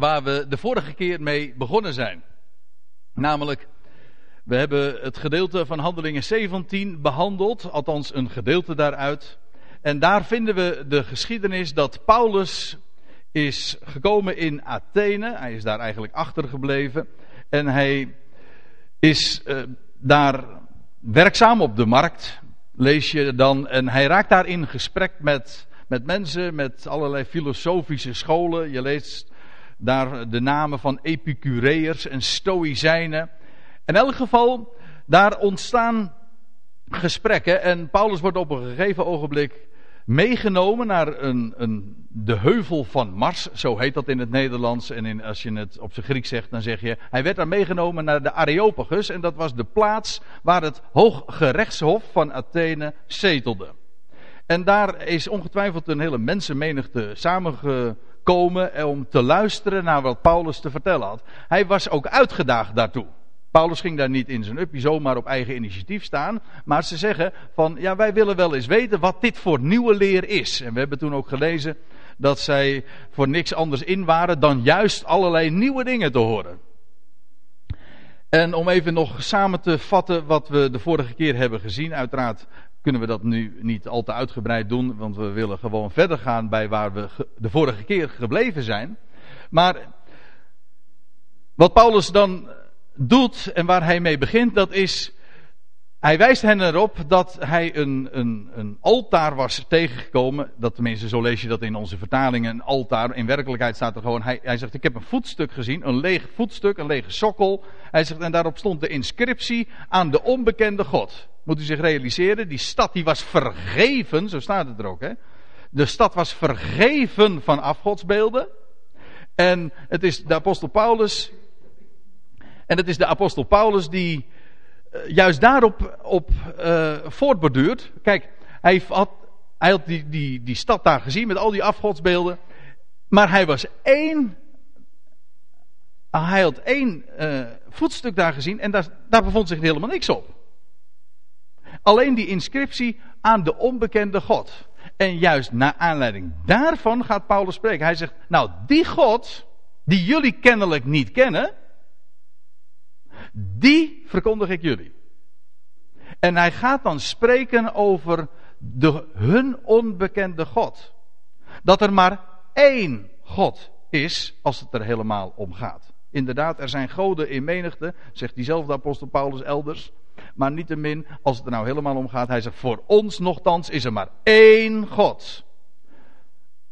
waar we de vorige keer mee begonnen zijn. Namelijk, we hebben het gedeelte van Handelingen 17 behandeld, althans een gedeelte daaruit. En daar vinden we de geschiedenis dat Paulus is gekomen in Athene. Hij is daar eigenlijk achtergebleven. En hij is uh, daar werkzaam op de markt, lees je dan. En hij raakt daar in gesprek met, met mensen, met allerlei filosofische scholen. Je leest daar de namen van Epicureërs en Stoïcijnen. In elk geval, daar ontstaan gesprekken. En Paulus wordt op een gegeven ogenblik meegenomen naar een, een, de heuvel van Mars, zo heet dat in het Nederlands. En in, als je het op zijn Grieks zegt, dan zeg je, hij werd daar meegenomen naar de Areopagus. En dat was de plaats waar het Hooggerechtshof van Athene zetelde. En daar is ongetwijfeld een hele mensenmenigte samengekomen om te luisteren naar wat Paulus te vertellen had. Hij was ook uitgedaagd daartoe. Paulus ging daar niet in zijn uppie zomaar op eigen initiatief staan. Maar ze zeggen van ja, wij willen wel eens weten wat dit voor nieuwe leer is. En we hebben toen ook gelezen dat zij voor niks anders in waren dan juist allerlei nieuwe dingen te horen. En om even nog samen te vatten wat we de vorige keer hebben gezien. Uiteraard kunnen we dat nu niet al te uitgebreid doen, want we willen gewoon verder gaan bij waar we de vorige keer gebleven zijn. Maar wat Paulus dan doet en waar hij mee begint, dat is. Hij wijst hen erop dat hij een, een, een altaar was tegengekomen. Dat tenminste, zo lees je dat in onze vertalingen. Een altaar. In werkelijkheid staat er gewoon. Hij, hij zegt: Ik heb een voetstuk gezien. Een leeg voetstuk, een lege sokkel. Hij zegt: En daarop stond de inscriptie aan de onbekende God. Moet u zich realiseren, die stad die was vergeven. Zo staat het er ook, hè? De stad was vergeven van afgodsbeelden. En het is de apostel Paulus en het is de apostel Paulus die uh, juist daarop op, uh, voortborduurt. Kijk, hij had, hij had die, die, die stad daar gezien met al die afgodsbeelden. Maar hij was één. Hij had één uh, voetstuk daar gezien en daar, daar bevond zich helemaal niks op. Alleen die inscriptie aan de onbekende God. En juist naar aanleiding daarvan gaat Paulus spreken. Hij zegt: Nou, die God, die jullie kennelijk niet kennen die verkondig ik jullie. En hij gaat dan spreken over de, hun onbekende God. Dat er maar één God is als het er helemaal om gaat. Inderdaad, er zijn goden in menigte, zegt diezelfde apostel Paulus elders. Maar niettemin, als het er nou helemaal om gaat, hij zegt: Voor ons nogthans is er maar één God.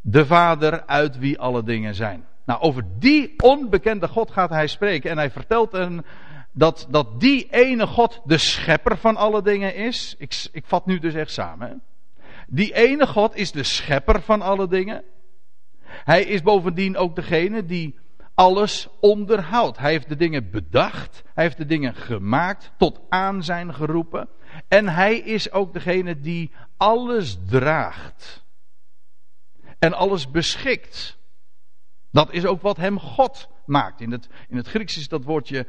De Vader uit wie alle dingen zijn. Nou, over die onbekende God gaat hij spreken. En hij vertelt een, dat, dat die ene God de schepper van alle dingen is. Ik, ik vat nu dus echt samen. Die ene God is de schepper van alle dingen. Hij is bovendien ook degene die alles onderhoudt. Hij heeft de dingen bedacht. Hij heeft de dingen gemaakt, tot aan zijn geroepen. En hij is ook degene die alles draagt. En alles beschikt. Dat is ook wat hem God maakt. In het, in het Grieks is dat woordje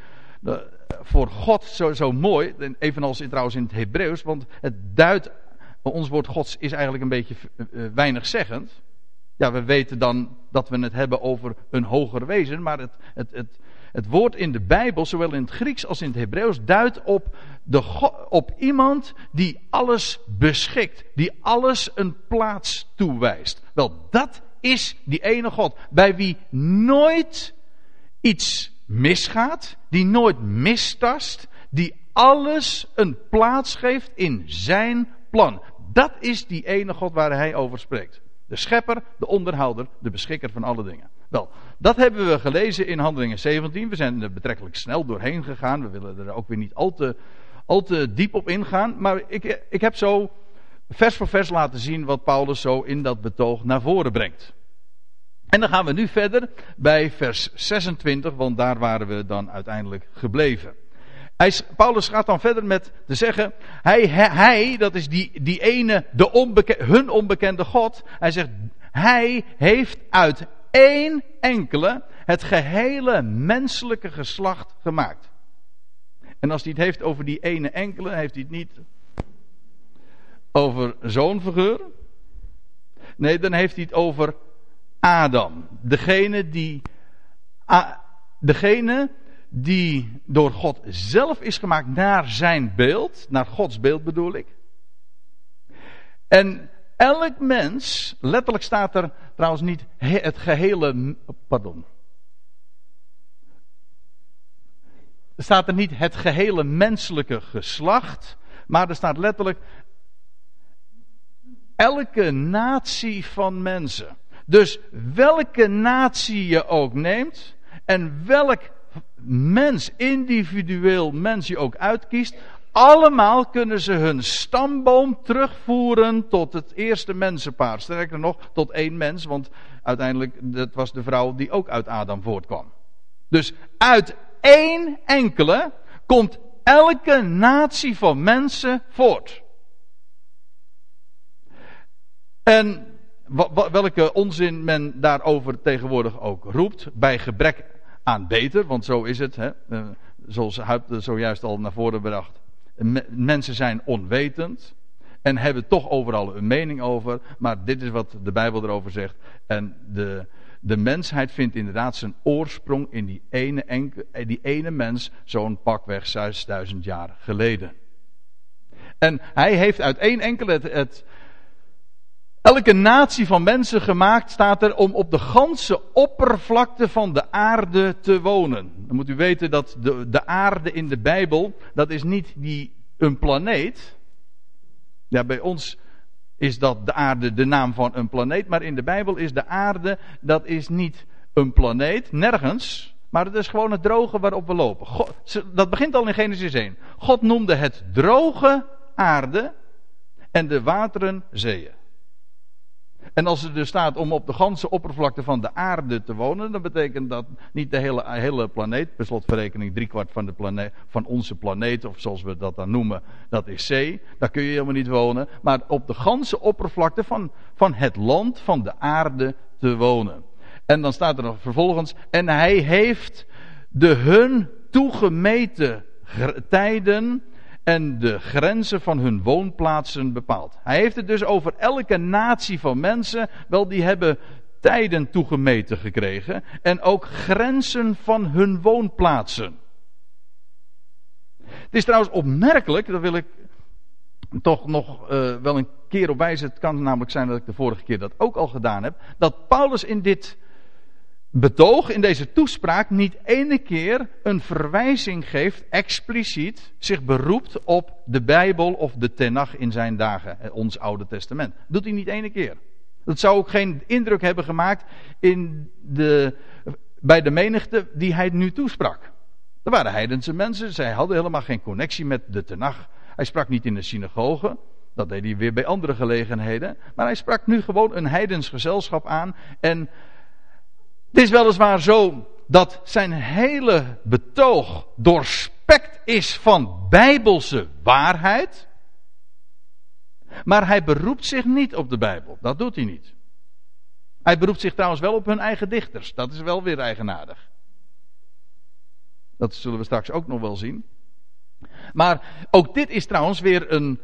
voor God zo, zo mooi, evenals in, trouwens in het Hebreeuws, want het duidt, ons woord Gods is eigenlijk een beetje uh, weinig zeggend. Ja, we weten dan dat we het hebben over een hoger wezen, maar het, het, het, het woord in de Bijbel, zowel in het Grieks als in het Hebreeuws, duidt op, de, op iemand die alles beschikt, die alles een plaats toewijst. Wel, dat is die ene God, bij wie nooit iets misgaat, die nooit mistast, die alles een plaats geeft in zijn plan. Dat is die ene God waar hij over spreekt. De schepper, de onderhouder, de beschikker van alle dingen. Wel, dat hebben we gelezen in Handelingen 17. We zijn er betrekkelijk snel doorheen gegaan. We willen er ook weer niet al te, al te diep op ingaan. Maar ik, ik heb zo vers voor vers laten zien wat Paulus zo in dat betoog naar voren brengt. En dan gaan we nu verder bij vers 26, want daar waren we dan uiteindelijk gebleven. Hij, Paulus gaat dan verder met te zeggen, hij, hij dat is die, die ene, de hun onbekende God. Hij zegt, hij heeft uit één enkele het gehele menselijke geslacht gemaakt. En als hij het heeft over die ene enkele, heeft hij het niet over zo'n figuur. Nee, dan heeft hij het over Adam. Degene die degene die door God zelf is gemaakt naar zijn beeld, naar Gods beeld bedoel ik. En elk mens, letterlijk staat er trouwens niet het gehele, pardon. staat er niet het gehele menselijke geslacht, maar er staat letterlijk elke natie van mensen. Dus welke natie je ook neemt en welk mens, individueel mens je ook uitkiest, allemaal kunnen ze hun stamboom terugvoeren tot het eerste mensenpaar. Sterker nog, tot één mens, want uiteindelijk dat was de vrouw die ook uit Adam voortkwam. Dus uit één enkele komt elke natie van mensen voort. En welke onzin men daarover tegenwoordig ook roept, bij gebrek aan beter, want zo is het, hè, eh, zoals Huip zojuist al naar voren bracht. Mensen zijn onwetend en hebben toch overal een mening over, maar dit is wat de Bijbel erover zegt. En de, de mensheid vindt inderdaad zijn oorsprong in die ene, enke, eh, die ene mens, zo'n pakweg 6000 jaar geleden. En hij heeft uit één enkele het, elke natie van mensen gemaakt, staat er, om op de ganse oppervlakte van de aarde te wonen. Dan moet u weten dat de, de aarde in de Bijbel, dat is niet die, een planeet. Ja, bij ons is dat de aarde de naam van een planeet, maar in de Bijbel is de aarde, dat is niet een planeet, nergens, maar het is gewoon het droge waarop we lopen. God, dat begint al in Genesis 1. God noemde het droge aarde en de wateren zeeën. En als er dus staat om op de ganse oppervlakte van de aarde te wonen, dan betekent dat niet de hele, hele planeet, per slotverrekening driekwart van, de van onze planeet, of zoals we dat dan noemen, dat is zee. Daar kun je helemaal niet wonen. Maar op de ganse oppervlakte van, van het land, van de aarde te wonen. En dan staat er nog vervolgens, en hij heeft de hun toegemeten tijden en de grenzen van hun woonplaatsen bepaalt. Hij heeft het dus over elke natie van mensen. Wel, die hebben tijden toegemeten gekregen en ook grenzen van hun woonplaatsen. Het is trouwens opmerkelijk, dat wil ik toch nog uh, wel een keer op wijzen. Het kan namelijk zijn dat ik de vorige keer dat ook al gedaan heb. Dat Paulus in dit betoog, in deze toespraak, niet ene keer een verwijzing geeft, expliciet, zich beroept op de Bijbel of de Tenach in zijn dagen, eh, ons Oude Testament. Doet hij niet ene keer. Dat zou ook geen indruk hebben gemaakt in de, bij de menigte die hij nu toesprak. Er waren heidense mensen, zij hadden helemaal geen connectie met de Tenach. Hij sprak niet in de synagoge, dat deed hij weer bij andere gelegenheden. Maar hij sprak nu gewoon een heidens gezelschap aan en het is weliswaar zo dat zijn hele betoog doorspekt is van bijbelse waarheid. Maar hij beroept zich niet op de Bijbel. Dat doet hij niet. Hij beroept zich trouwens wel op hun eigen dichters. Dat is wel weer eigenaardig. Dat zullen we straks ook nog wel zien. Maar ook dit is trouwens weer een,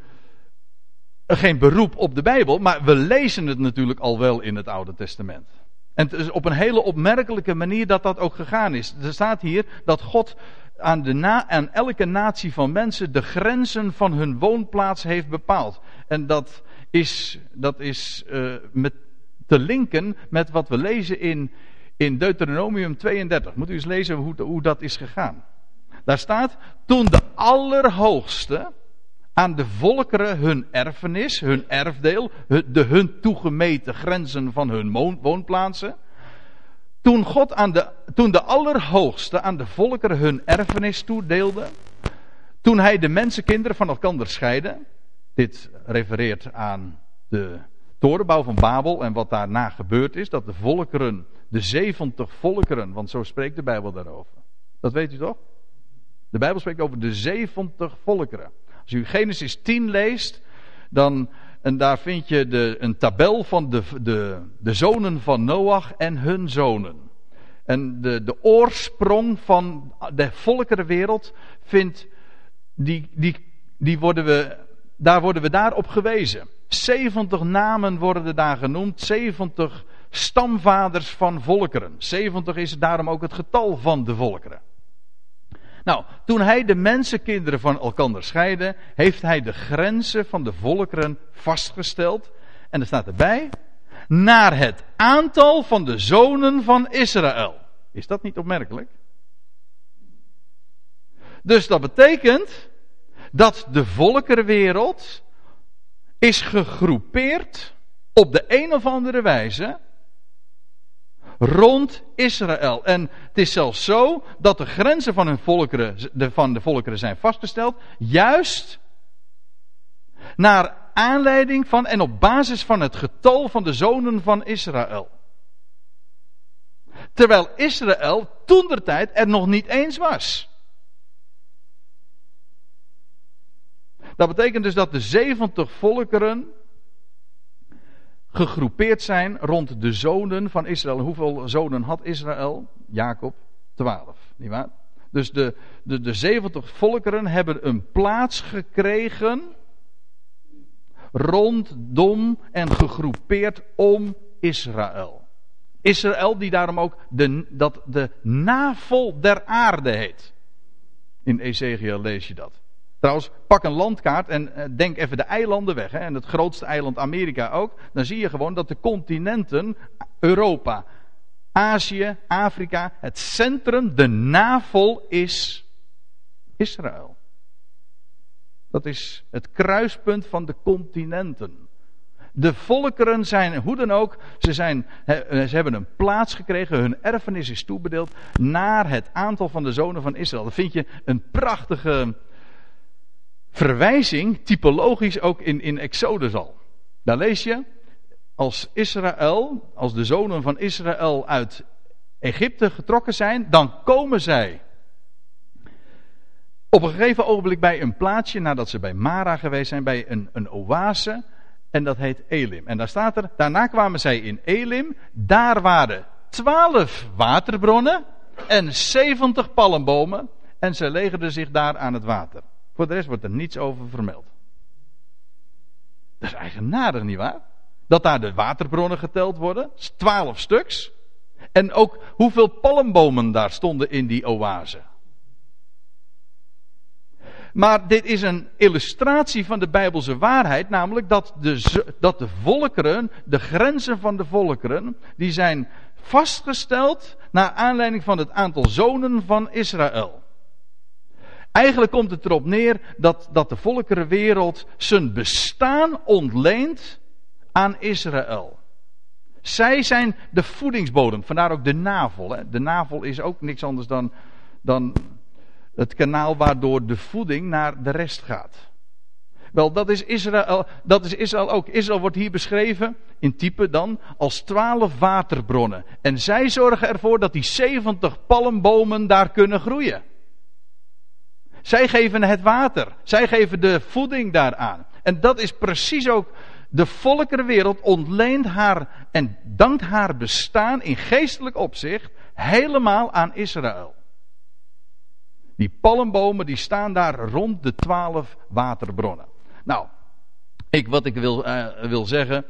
geen beroep op de Bijbel. Maar we lezen het natuurlijk al wel in het Oude Testament. En het is op een hele opmerkelijke manier dat dat ook gegaan is. Er staat hier dat God aan, de na, elke natie van mensen de grenzen van hun woonplaats heeft bepaald. En dat is, dat is uh, met, te linken met wat we lezen in, in Deuteronomium 32. Moet u eens lezen hoe, hoe dat is gegaan. Daar staat, toen de Allerhoogste, aan de volkeren hun erfenis, hun erfdeel, de hun toegemeten grenzen van hun woonplaatsen. Toen, God aan de, toen de Allerhoogste aan de volkeren hun erfenis toedeelde, toen hij de mensenkinderen van elkaar scheidde, dit refereert aan de torenbouw van Babel en wat daarna gebeurd is, dat de volkeren, de 70 volkeren, want zo spreekt de Bijbel daarover. Dat weet u toch? De Bijbel spreekt over de 70 volkeren. Als u Genesis 10 leest, dan, en daar vind je de, een tabel van de, de, de zonen van Noach en hun zonen. En de, de oorsprong van de volkerenwereld vindt, die, die, die worden we, daar worden we daarop gewezen. 70 namen worden daar genoemd, 70 stamvaders van volkeren. 70 is daarom ook het getal van de volkeren. Nou, toen hij de mensenkinderen van elkaar scheidde, heeft hij de grenzen van de volkeren vastgesteld. En er staat erbij, naar het aantal van de zonen van Israël. Is dat niet opmerkelijk? Dus dat betekent dat de volkerenwereld is gegroepeerd op de een of andere wijze rond Israël. En het is zelfs zo dat de grenzen van, hun volkeren, van de volkeren zijn vastgesteld, juist naar aanleiding van en op basis van het getal van de zonen van Israël. Terwijl Israël toen der tijd er nog niet eens was. Dat betekent dus dat de 70 volkeren gegroepeerd zijn rond de zonen van Israël. Hoeveel zonen had Israël? Jacob, 12. Niet waar? Dus de, de, de 70 volkeren hebben een plaats gekregen rondom en gegroepeerd om Israël. Israël die daarom ook de, dat de navel der aarde heet. In Ezekiel lees je dat. Trouwens, pak een landkaart en eh, denk even de eilanden weg. Hè, en het grootste eiland Amerika ook. Dan zie je gewoon dat de continenten, Europa, Azië, Afrika, het centrum, de navel is Israël. Dat is het kruispunt van de continenten. De volkeren zijn, hoe dan ook, ze, zijn, eh, ze hebben een plaats gekregen, hun erfenis is toebedeeld naar het aantal van de zonen van Israël. Dat vind je een prachtige verwijzing, typologisch ook in, in Exodus al. Daar lees je, als Israël, als de zonen van Israël uit Egypte getrokken zijn, dan komen zij op een gegeven ogenblik bij een plaatsje, nadat ze bij Mara geweest zijn, bij een, een oase, en dat heet Elim. En daar staat er, daarna kwamen zij in Elim, daar waren twaalf waterbronnen en zeventig palmbomen, en ze legerden zich daar aan het water. Voor de rest wordt er niets over vermeld. Dat is eigenaardig, nietwaar? Dat daar de waterbronnen geteld worden, twaalf stuks. En ook hoeveel palmbomen daar stonden in die oase. Maar dit is een illustratie van de Bijbelse waarheid, namelijk dat de, dat de volkeren, de grenzen van de volkeren, die zijn vastgesteld naar aanleiding van het aantal zonen van Israël. Eigenlijk komt het erop neer dat, dat de volkerenwereld zijn bestaan ontleent aan Israël. Zij zijn de voedingsbodem, vandaar ook de navel. Hè. De navel is ook niks anders dan, dan het kanaal waardoor de voeding naar de rest gaat. Wel, dat is Israël, dat is Israël ook. Israël wordt hier beschreven, in type dan, als twaalf waterbronnen. En zij zorgen ervoor dat die 70 palmbomen daar kunnen groeien. Zij geven het water. Zij geven de voeding daaraan. En dat is precies ook. De volkerenwereld ontleent haar en dankt haar bestaan in geestelijk opzicht helemaal aan Israël. Die palmbomen die staan daar rond de twaalf waterbronnen. Nou, ik, wat ik wil, uh, wil zeggen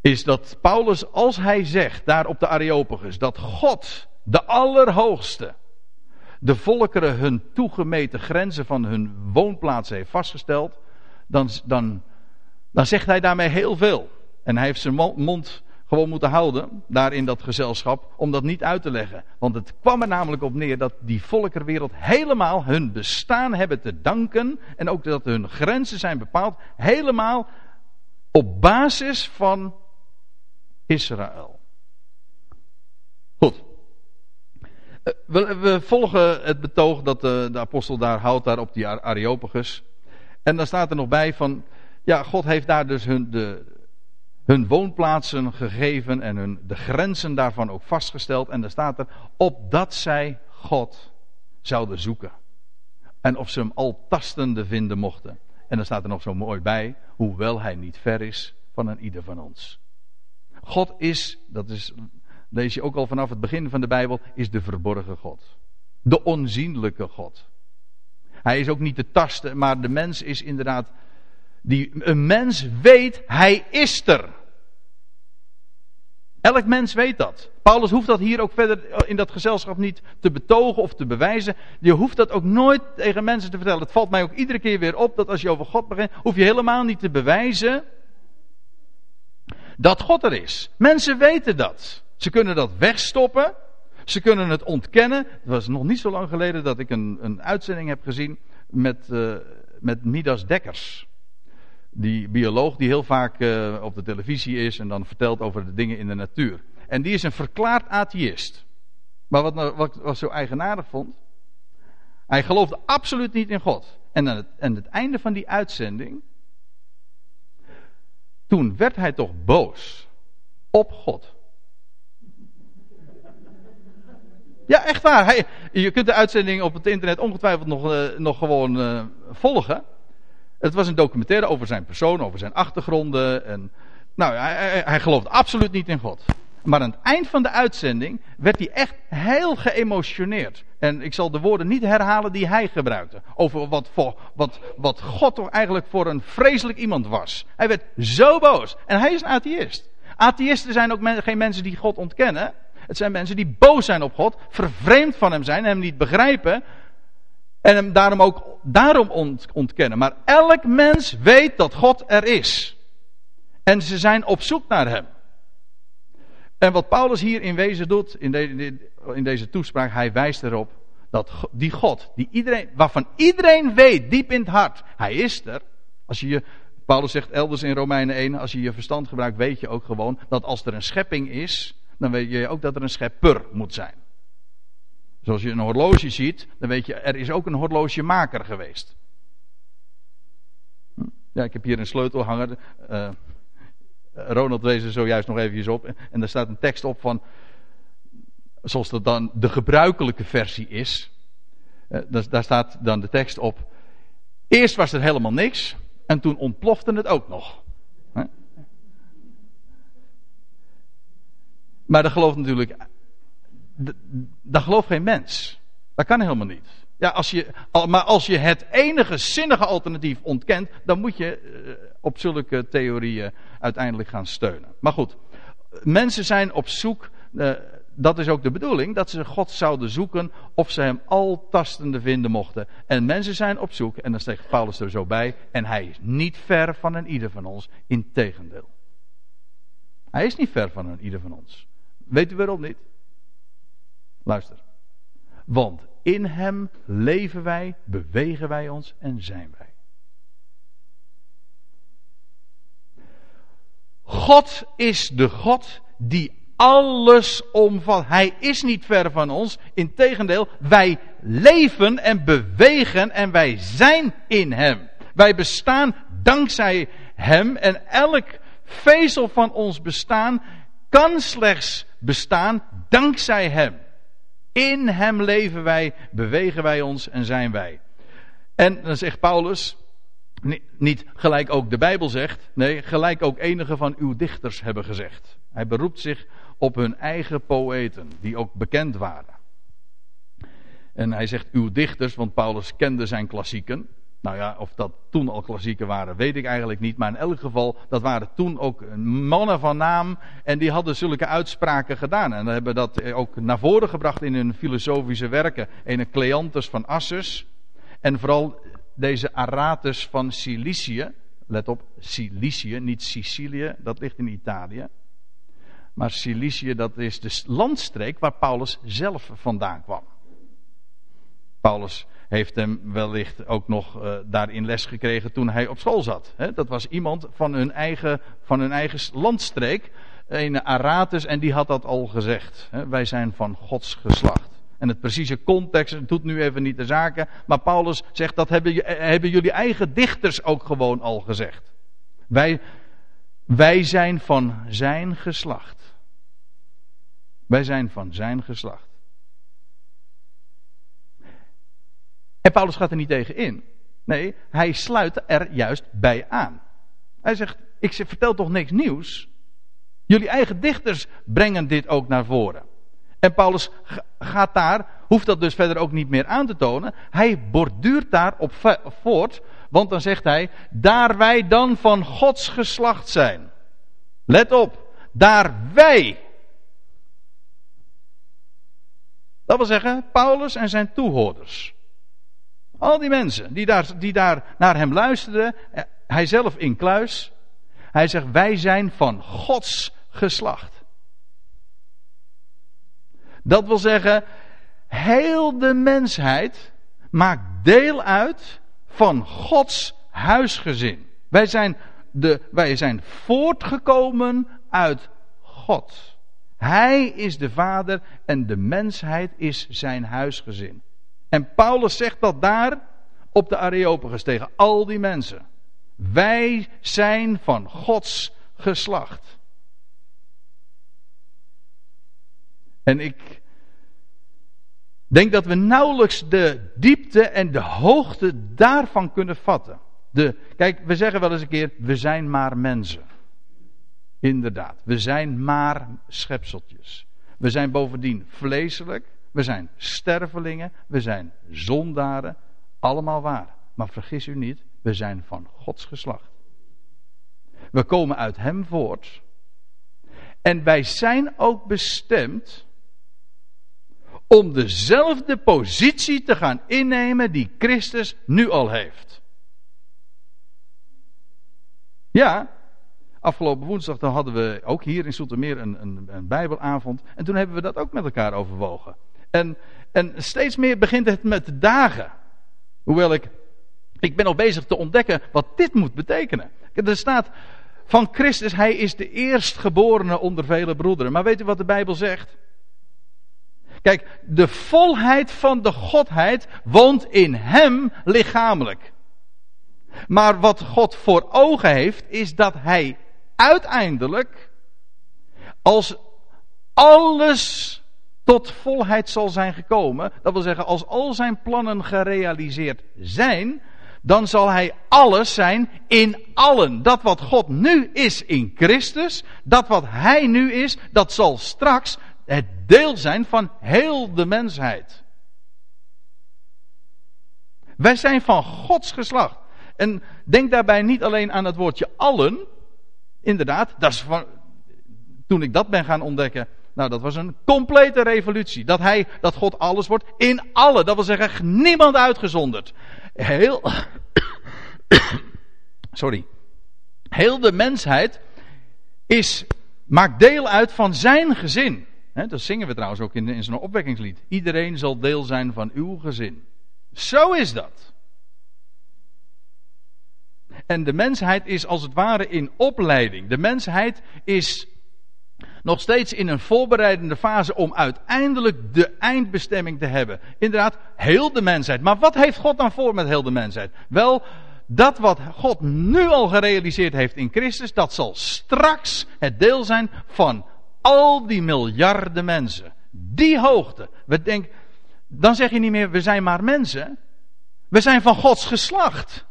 is dat Paulus, als hij zegt daar op de Areopagus, dat God, de Allerhoogste, de volkeren hun toegemeten grenzen van hun woonplaats heeft vastgesteld, dan, dan, dan zegt hij daarmee heel veel. En hij heeft zijn mond gewoon moeten houden, daar in dat gezelschap, om dat niet uit te leggen. Want het kwam er namelijk op neer dat die volkerwereld helemaal hun bestaan hebben te danken, en ook dat hun grenzen zijn bepaald, helemaal op basis van Israël. Goed. Eh, we, we, volgen het betoog dat de, de, apostel daar houdt, daar op die Areopagus. En dan staat er nog bij van, ja, God heeft daar dus hun, de, hun woonplaatsen gegeven en hun, de grenzen daarvan ook vastgesteld. En dan staat er, opdat zij God zouden zoeken. En of ze hem al tastende vinden mochten. En dan staat er nog zo mooi bij, hoewel hij niet ver is van een ieder van ons. God is, dat is lees je ook al vanaf het begin van de Bijbel, is de verborgen God. De onzienlijke God. Hij is ook niet te tasten, maar de mens is inderdaad. Die, een mens weet, hij is er. Elk mens weet dat. Paulus hoeft dat hier ook verder in dat gezelschap niet te betogen of te bewijzen. Je hoeft dat ook nooit tegen mensen te vertellen. Het valt mij ook iedere keer weer op dat als je over God begint, hoef je helemaal niet te bewijzen dat God er is. Mensen weten dat. Ze kunnen dat wegstoppen. Ze kunnen het ontkennen. Het was nog niet zo lang geleden dat ik een, een uitzending heb gezien met, uh, met Midas Dekkers. Die bioloog die heel vaak uh, op de televisie is en dan vertelt over de dingen in de natuur. En die is een verklaard atheïst. Maar wat, nou, wat, wat zo eigenaardig vond. Hij geloofde absoluut niet in God. En aan het, aan het einde van die uitzending. Toen werd hij toch boos op God. Ja, echt waar. Hij, je kunt de uitzending op het internet ongetwijfeld nog, uh, nog gewoon uh, volgen. Het was een documentaire over zijn persoon, over zijn achtergronden. En, nou, hij, hij, gelooft absoluut niet in God. Maar aan het eind van de uitzending werd hij echt heel geëmotioneerd. En ik zal de woorden niet herhalen die hij gebruikte. Over wat, voor, wat, wat God toch eigenlijk voor een vreselijk iemand was. Hij werd zo boos. En hij is een atheïst. Atheïsten zijn ook geen mensen die God ontkennen. Het zijn mensen die boos zijn op God, vervreemd van hem zijn, hem niet begrijpen. En hem daarom ook daarom ontkennen. Maar elk mens weet dat God er is. En ze zijn op zoek naar hem. En wat Paulus hier in wezen doet, in, in deze toespraak, hij wijst erop dat die God, die iedereen, waarvan iedereen weet, diep in het hart, hij is er. Als je je, Paulus zegt elders in Romeinen 1, als je je verstand gebruikt, weet je ook gewoon dat als er een schepping is, dan weet je ook dat er een schepper moet zijn. Zoals je een horloge ziet, dan weet je, er is ook een horlogemaker geweest. Ja, ik heb hier een sleutelhanger. Uh, Ronald wees er zojuist nog eventjes op. En daar staat een tekst op van, zoals dat dan de gebruikelijke versie is. Uh, daar staat dan de tekst op. Eerst was er helemaal niks. En toen ontplofte het ook nog. Maar dat gelooft natuurlijk. Dat gelooft geen mens. Dat kan helemaal niet. Ja, als je, maar als je het enige zinnige alternatief ontkent, dan moet je eh, op zulke theorieën uiteindelijk gaan steunen. Maar goed, mensen zijn op zoek, eh, dat is ook de bedoeling, dat ze God zouden zoeken of ze hem al tastende vinden mochten. En mensen zijn op zoek, en dan zegt Paulus er zo bij, en hij is niet ver van een ieder van ons, integendeel. Hij is niet ver van een ieder van ons. Weet u waarom niet? Luister. Want in Hem leven wij, bewegen wij ons en zijn wij. God is de God die alles omvat. Hij is niet ver van ons. Integendeel, wij leven en bewegen en wij zijn in Hem. Wij bestaan dankzij Hem en elk vezel van ons bestaan kan slechts bestaan dankzij Hem. In Hem leven wij, bewegen wij ons en zijn wij. En dan zegt Paulus, niet gelijk ook de Bijbel zegt, nee, gelijk ook enige van uw dichters hebben gezegd. Hij beroept zich op hun eigen poëten, die ook bekend waren. En hij zegt uw dichters, want Paulus kende zijn klassieken. Nou ja, of dat toen al klassieken waren, weet ik eigenlijk niet. Maar in elk geval, dat waren toen ook mannen van naam. En die hadden zulke uitspraken gedaan. En hebben dat ook naar voren gebracht in hun filosofische werken. Een Cleantus van Assus. En vooral deze Aratus van Cilicië. Let op, Cilicië, niet Sicilië, dat ligt in Italië. Maar Cilicië, dat is de landstreek waar Paulus zelf vandaan kwam. Paulus heeft hem wellicht ook nog uh, daarin les gekregen toen hij op school zat. Dat was iemand van hun eigen, van hun eigen landstreek, een Aratus, en die had dat al gezegd. Wij zijn van Gods geslacht. En het precieze context doet nu even niet de zaken, maar Paulus zegt dat hebben, hebben jullie eigen dichters ook gewoon al gezegd. Wij, wij zijn van zijn geslacht. Wij zijn van zijn geslacht. En Paulus gaat er niet tegen in. Nee, hij sluit er juist bij aan. Hij zegt: Ik vertel toch niks nieuws? Jullie eigen dichters brengen dit ook naar voren. En Paulus gaat daar, hoeft dat dus verder ook niet meer aan te tonen. Hij borduurt daar op voort, want dan zegt hij: Daar wij dan van Gods geslacht zijn. Let op, daar wij. Dat wil zeggen, Paulus en zijn toehoorders. Al die mensen die daar, die daar naar hem luisterden, eh, hij zelf in kluis. Hij zegt, wij zijn van Gods geslacht. Dat wil zeggen, heel de mensheid maakt deel uit van Gods huisgezin. Wij zijn, de, wij zijn voortgekomen uit God. Hij is de vader en de mensheid is zijn huisgezin. En Paulus zegt dat daar op de Areopagus tegen al die mensen. Wij zijn van Gods geslacht. En ik denk dat we nauwelijks de diepte en de hoogte daarvan kunnen vatten. De, kijk, we zeggen wel eens een keer, we zijn maar mensen. Inderdaad, we zijn maar schepseltjes. We zijn bovendien vleeselijk, we zijn stervelingen, we zijn zondaren, allemaal waar. Maar vergis u niet, we zijn van Gods geslacht. We komen uit Hem voort. En wij zijn ook bestemd om dezelfde positie te gaan innemen die Christus nu al heeft. Ja, afgelopen woensdag dan hadden we ook hier in Soetermeer een, een, een Bijbelavond. En toen hebben we dat ook met elkaar overwogen. En, en steeds meer begint het met dagen. Hoewel ik, ik ben al bezig te ontdekken wat dit moet betekenen. Er staat van Christus, hij is de eerstgeborene onder vele broederen. Maar weet u wat de Bijbel zegt? Kijk, de volheid van de Godheid woont in hem lichamelijk. Maar wat God voor ogen heeft, is dat hij uiteindelijk, als alles tot volheid zal zijn gekomen, dat wil zeggen, als al zijn plannen gerealiseerd zijn, dan zal hij alles zijn in allen. Dat wat God nu is in Christus, dat wat hij nu is, dat zal straks het deel zijn van heel de mensheid. Wij zijn van Gods geslacht. En denk daarbij niet alleen aan het woordje allen. Inderdaad, dat is van, toen ik dat ben gaan ontdekken. Nou, dat was een complete revolutie. Dat, hij, dat God alles wordt in allen. Dat wil zeggen, niemand uitgezonderd. Heel. Sorry. Heel de mensheid is, maakt deel uit van zijn gezin. dat zingen we trouwens ook in, in zo'n opwekkingslied. Iedereen zal deel zijn van uw gezin. Zo is dat. En de mensheid is als het ware in opleiding. De mensheid is nog steeds in een voorbereidende fase om uiteindelijk de eindbestemming te hebben. Inderdaad, heel de mensheid. Maar wat heeft God dan voor met heel de mensheid? Wel, dat wat God nu al gerealiseerd heeft in Christus, dat zal straks het deel zijn van al die miljarden mensen. Die hoogte. We denken, dan zeg je niet meer, we zijn maar mensen. We zijn van Gods geslacht.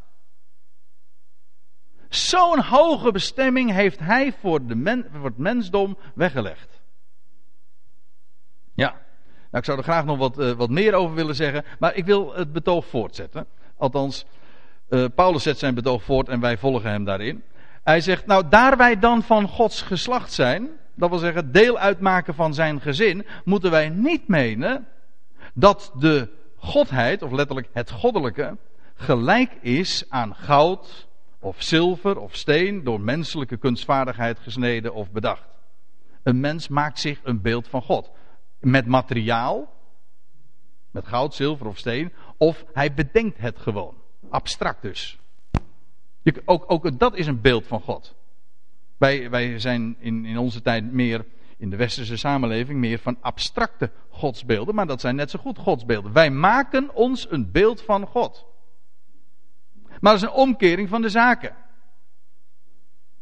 Zo'n hoge bestemming heeft hij voor, de voor het mensdom weggelegd. Ja, nou, ik zou er graag nog wat, uh, wat meer over willen zeggen, maar ik wil het betoog voortzetten. Althans, uh, Paulus zet zijn betoog voort en wij volgen hem daarin. Hij zegt, nou, daar wij dan van Gods geslacht zijn, dat wil zeggen deel uitmaken van zijn gezin, moeten wij niet menen dat de godheid, of letterlijk het goddelijke, gelijk is aan goud, of zilver of steen door menselijke kunstvaardigheid gesneden of bedacht. Een mens maakt zich een beeld van God. Met materiaal, met goud, zilver of steen, of hij bedenkt het gewoon. Abstract dus. Je, ook, ook dat is een beeld van God. Wij, wij zijn in, in onze tijd meer, in de westerse samenleving, meer van abstracte godsbeelden, maar dat zijn net zo goed godsbeelden. Wij maken ons een beeld van God. Maar dat is een omkering van de zaken.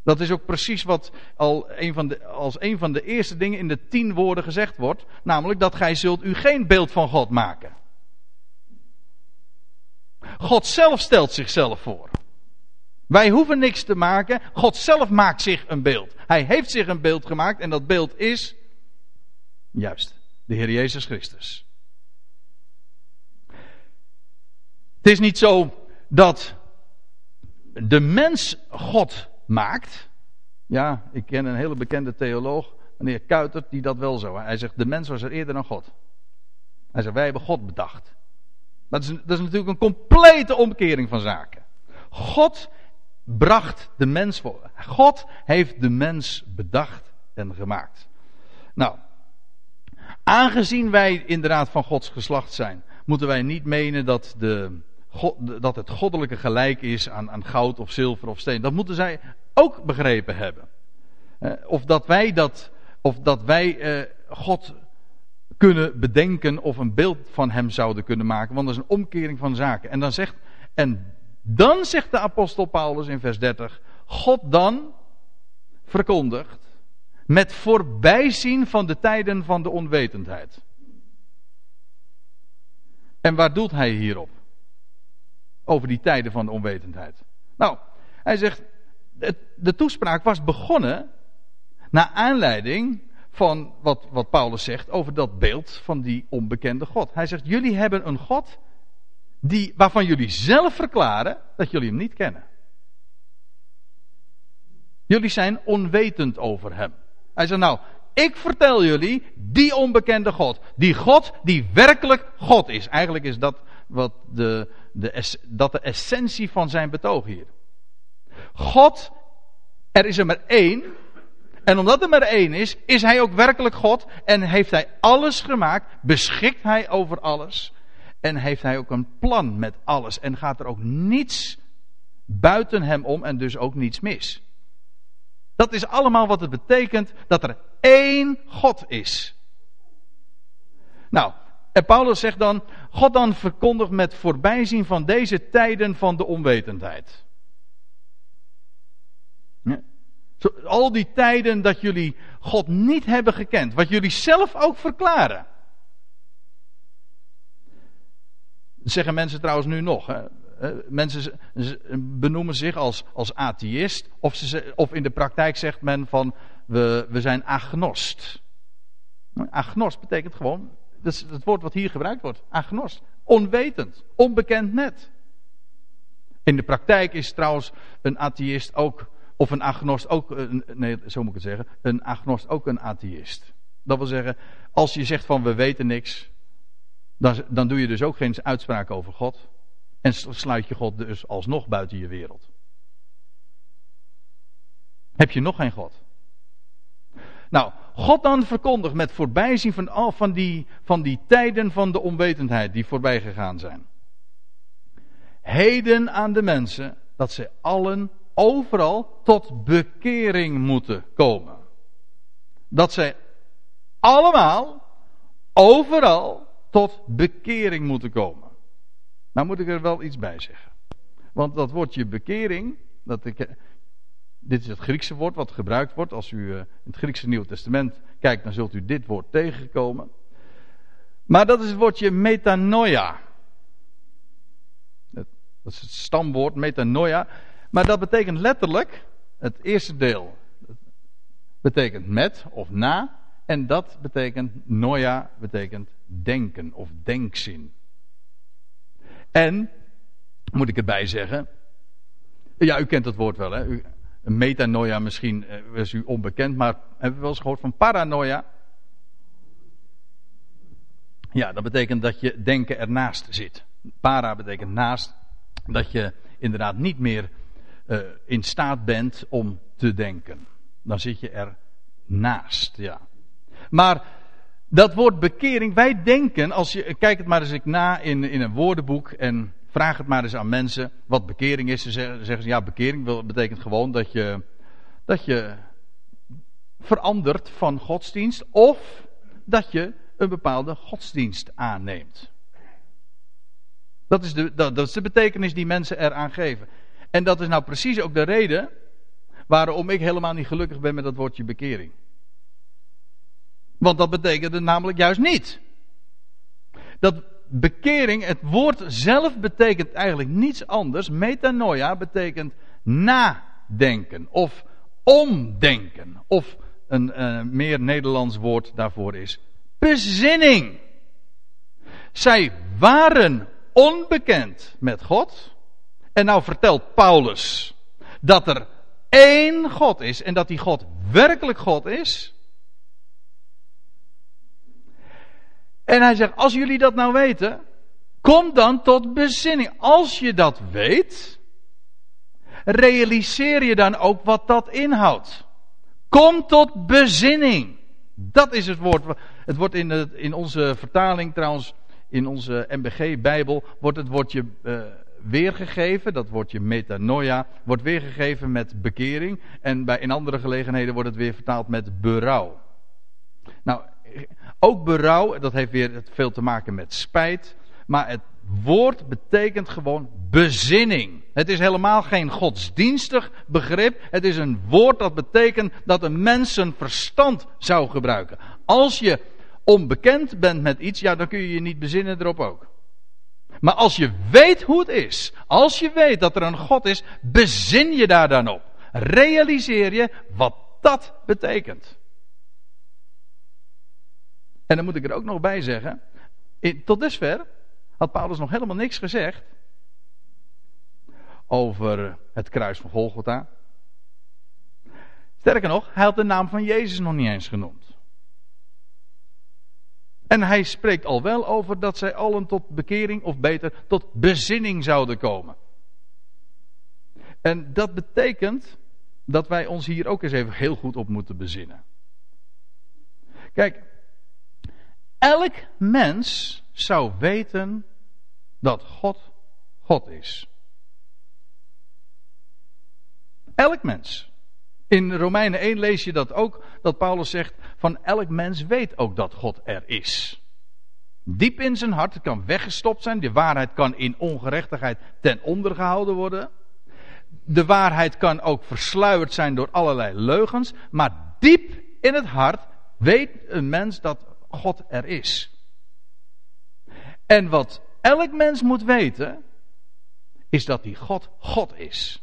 Dat is ook precies wat al een van de, als een van de eerste dingen in de tien woorden gezegd wordt. Namelijk dat gij zult u geen beeld van God maken. God zelf stelt zichzelf voor. Wij hoeven niks te maken. God zelf maakt zich een beeld. Hij heeft zich een beeld gemaakt en dat beeld is. Juist, de Heer Jezus Christus. Het is niet zo dat de mens God maakt. Ja, ik ken een hele bekende theoloog, meneer Kuitert, die dat wel zo. Hij zegt: de mens was er eerder dan God. Hij zegt, wij hebben God bedacht. Dat is, dat is natuurlijk een complete omkering van zaken. God bracht de mens voor. God heeft de mens bedacht en gemaakt. Nou, aangezien wij inderdaad van Gods geslacht zijn, moeten wij niet menen dat, de, dat het goddelijke gelijk is aan, aan goud of zilver of steen. Dat moeten zij ook begrepen hebben. Of dat wij dat, of dat wij eh, God kunnen bedenken of een beeld van hem zouden kunnen maken. Want dat is een omkering van zaken. En dan zegt, en dan zegt de apostel Paulus in vers 30, God dan verkondigt met voorbijzien van de tijden van de onwetendheid. En waar doelt hij hierop? Over die tijden van de onwetendheid. Nou, hij zegt, de toespraak was begonnen naar aanleiding van wat, wat Paulus zegt over dat beeld van die onbekende God. Hij zegt, jullie hebben een God die, waarvan jullie zelf verklaren dat jullie hem niet kennen. Jullie zijn onwetend over hem. Hij zegt nou, ik vertel jullie die onbekende God. Die God die werkelijk God is. Eigenlijk is dat, wat de, de, dat de essentie van zijn betoog hier. God, er is er maar één. En omdat er maar één is, is hij ook werkelijk God. En heeft hij alles gemaakt. Beschikt hij over alles. En heeft hij ook een plan met alles. En gaat er ook niets buiten hem om en dus ook niets mis. Dat is allemaal wat het betekent dat er één God is. Nou, en Paulus zegt dan, God dan verkondigt met voorbijzien van deze tijden van de onwetendheid. Ja. Al die tijden dat jullie God niet hebben gekend, wat jullie zelf ook verklaren. zeggen mensen trouwens nu nog. Hè? Mensen benoemen zich als, als atheïst. Of, ze, of in de praktijk zegt men van we, we zijn agnost. Agnost betekent gewoon, dat is het woord wat hier gebruikt wordt. Agnost. Onwetend. Onbekend met. In de praktijk is trouwens een atheïst ook, of een agnost ook, een, nee zo moet ik het zeggen, een agnost ook een atheïst. Dat wil zeggen, als je zegt van we weten niks, dan, dan doe je dus ook geen uitspraak over God. En sluit je God dus alsnog buiten je wereld. Heb je nog geen God? Nou, God dan verkondigt met voorbijzien van al van die, van die tijden van de onwetendheid die voorbij gegaan zijn. Heden aan de mensen dat ze allen overal tot bekering moeten komen. Dat zij allemaal overal tot bekering moeten komen. Nou moet ik er wel iets bij zeggen. Want dat woordje bekering, dat ik, dit is het Griekse woord wat gebruikt wordt. Als u eh, in het Griekse Nieuw Testament kijkt, dan zult u dit woord tegenkomen. Maar dat is het woordje metanoia. Dat is het stamwoord metanoia. Maar dat betekent letterlijk, het eerste deel betekent met of na. En dat betekent, noia betekent denken of denkzin. En, moet ik erbij zeggen, ja, u kent het woord wel, hè? Metanoia misschien eh, is u onbekend, maar hebben we wel eens gehoord van paranoia? Ja, dat betekent dat je denken ernaast zit. Para betekent naast, dat je inderdaad niet meer uh, in staat bent om te denken. Dan zit je er naast, ja. Maar dat woord bekering, wij denken, als je, kijk het maar eens na in, in een woordenboek en vraag het maar eens aan mensen wat bekering is. Ze zeggen, zeggen ze, ja, bekering betekent gewoon dat je, dat je verandert van godsdienst of dat je een bepaalde godsdienst aanneemt. Dat is, de, dat, dat is de betekenis die mensen eraan geven. En dat is nou precies ook de reden waarom ik helemaal niet gelukkig ben met dat woordje bekering. Want dat betekent het namelijk juist niet. Dat bekering, het woord zelf betekent eigenlijk niets anders. Metanoia betekent nadenken of omdenken. Of een uh, meer Nederlands woord daarvoor is bezinning. Zij waren onbekend met God. En nou vertelt Paulus dat er één God is en dat die God werkelijk God is. En hij zegt, als jullie dat nou weten, kom dan tot bezinning. Als je dat weet, realiseer je dan ook wat dat inhoudt. Kom tot bezinning. Dat is het woord. Het wordt in, in onze vertaling trouwens, in onze MBG-bijbel, wordt het woordje uh, weergegeven. Dat woordje metanoia wordt weergegeven met bekering. En bij, in andere gelegenheden wordt het weer vertaald met berouw. Ook berouw, dat heeft weer veel te maken met spijt. Maar het woord betekent gewoon bezinning. Het is helemaal geen godsdienstig begrip. Het is een woord dat betekent dat een mens zijn verstand zou gebruiken. Als je onbekend bent met iets, ja, dan kun je je niet bezinnen erop ook. Maar als je weet hoe het is, als je weet dat er een God is, bezin je daar dan op. Realiseer je wat dat betekent. En dan moet ik er ook nog bij zeggen, tot dusver had Paulus nog helemaal niks gezegd over het kruis van Golgotha. Sterker nog, hij had de naam van Jezus nog niet eens genoemd. En hij spreekt al wel over dat zij allen tot bekering, of beter, tot bezinning zouden komen. En dat betekent dat wij ons hier ook eens even heel goed op moeten bezinnen. Kijk, elk mens zou weten dat God God is. Elk mens. In Romeinen 1 lees je dat ook, dat Paulus zegt van elk mens weet ook dat God er is. Diep in zijn hart, het kan weggestopt zijn, de waarheid kan in ongerechtigheid ten onder gehouden worden. De waarheid kan ook versluierd zijn door allerlei leugens, maar diep in het hart weet een mens dat God er is. En wat elk mens moet weten, is dat die God God is.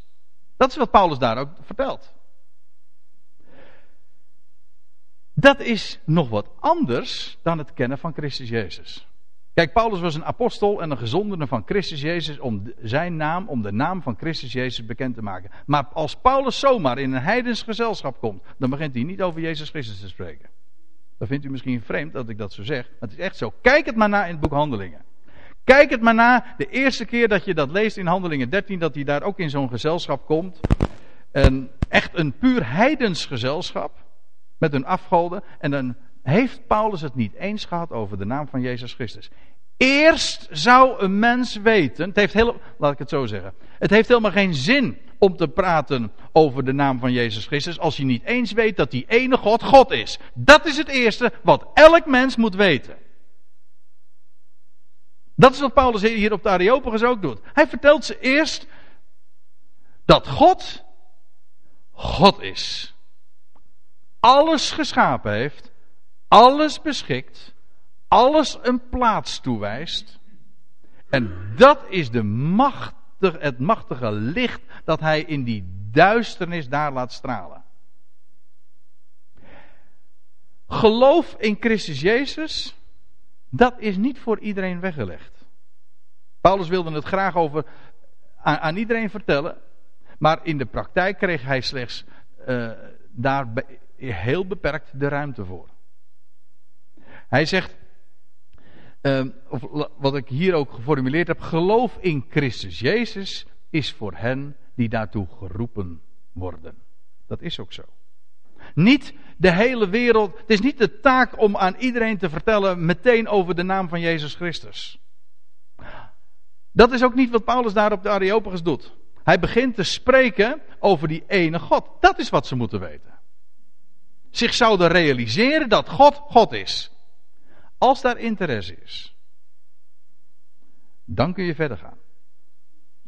Dat is wat Paulus daar ook vertelt. Dat is nog wat anders dan het kennen van Christus Jezus. Kijk, Paulus was een apostel en een gezondene van Christus Jezus om zijn naam, om de naam van Christus Jezus bekend te maken. Maar als Paulus zomaar in een heidens gezelschap komt, dan begint hij niet over Jezus Christus te spreken. Dan vindt u misschien vreemd dat ik dat zo zeg, maar het is echt zo. Kijk het maar na in het boek Handelingen. Kijk het maar na, de eerste keer dat je dat leest in Handelingen 13, dat hij daar ook in zo'n gezelschap komt. En echt een puur heidens gezelschap met hun afgoden. En dan heeft Paulus het niet eens gehad over de naam van Jezus Christus. Eerst zou een mens weten, het heeft heel, laat ik het zo zeggen, het heeft helemaal geen zin om te praten over de naam van Jezus Christus als je niet eens weet dat die ene God God is. Dat is het eerste wat elk mens moet weten. Dat is wat Paulus hier op de Areopagus ook doet. Hij vertelt ze eerst dat God God is alles geschapen heeft, alles beschikt, alles een plaats toewijst. En dat is de het machtige licht dat hij in die duisternis daar laat stralen. Geloof in Christus Jezus, dat is niet voor iedereen weggelegd. Paulus wilde het graag over aan, iedereen vertellen, maar in de praktijk kreeg hij slechts uh, daar heel beperkt de ruimte voor. Hij zegt, uh, of wat ik hier ook geformuleerd heb, geloof in Christus Jezus is voor hen die daartoe geroepen worden. Dat is ook zo. Niet de hele wereld, het is niet de taak om aan iedereen te vertellen meteen over de naam van Jezus Christus. Dat is ook niet wat Paulus daar op de Areopagus doet. Hij begint te spreken over die ene God. Dat is wat ze moeten weten zich zouden realiseren dat God God is. Als daar interesse is, dan kun je verder gaan.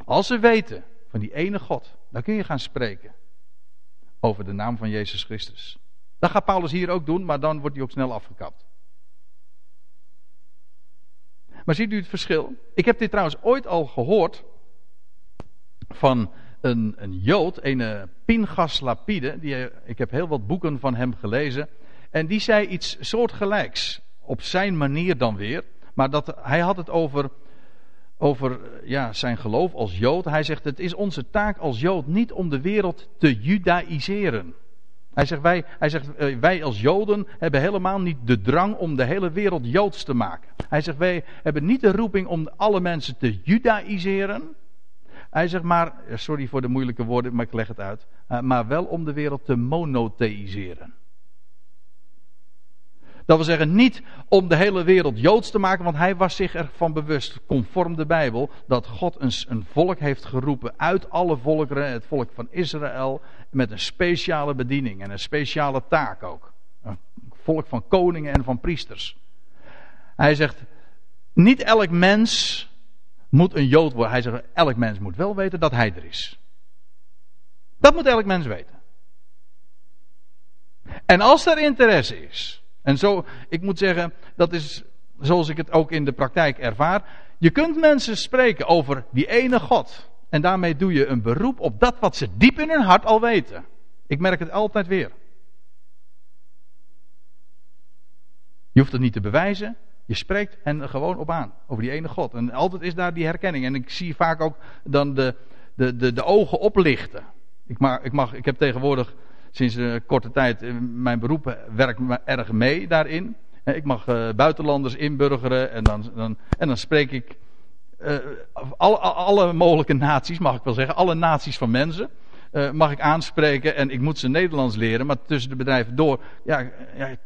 Als ze weten van die ene God, dan kun je gaan spreken over de naam van Jezus Christus. Dat gaat Paulus hier ook doen, maar dan wordt hij ook snel afgekapt. Maar ziet u het verschil? Ik heb dit trouwens ooit al gehoord van een, een Jood, een Pingas Lapide, die, ik heb heel wat boeken van hem gelezen, en die zei iets soortgelijks, op zijn manier dan weer, maar dat, hij had het over, over ja, zijn geloof als Jood. Hij zegt, het is onze taak als Jood niet om de wereld te judaïseren. Hij zegt, wij, hij zegt, eh, wij als Joden hebben helemaal niet de drang om de hele wereld Joods te maken. Hij zegt, wij hebben niet de roeping om alle mensen te judaïseren. Hij zegt maar, sorry voor de moeilijke woorden, maar ik leg het uit. Eh, maar wel om de wereld te monotheïseren. Dat wil zeggen, niet om de hele wereld joods te maken, want hij was zich ervan bewust, conform de Bijbel, dat God een, een volk heeft geroepen uit alle volkeren, het volk van Israël, met een speciale bediening en een speciale taak ook. Een volk van koningen en van priesters. Hij zegt, niet elk mens moet een jood worden. Hij zegt, elk mens moet wel weten dat hij er is. Dat moet elk mens weten. En als er interesse is, en zo, ik moet zeggen, dat is zoals ik het ook in de praktijk ervaar. Je kunt mensen spreken over die ene God. En daarmee doe je een beroep op dat wat ze diep in hun hart al weten. Ik merk het altijd weer. Je hoeft het niet te bewijzen. Je spreekt hen gewoon op aan. Over die ene God. En altijd is daar die herkenning. En ik zie vaak ook dan de, de, de, de ogen oplichten. Ik, ik, mag, ik heb tegenwoordig sinds een korte tijd eh, mijn beroep werkt me erg mee daarin. Ik mag buitenlanders inburgeren en dan, dan, en dan spreek ik alle, alle, mogelijke naties, mag ik wel zeggen, alle naties van mensen. Mag ik aanspreken en ik moet ze Nederlands leren, maar tussen de bedrijven door ja, ja,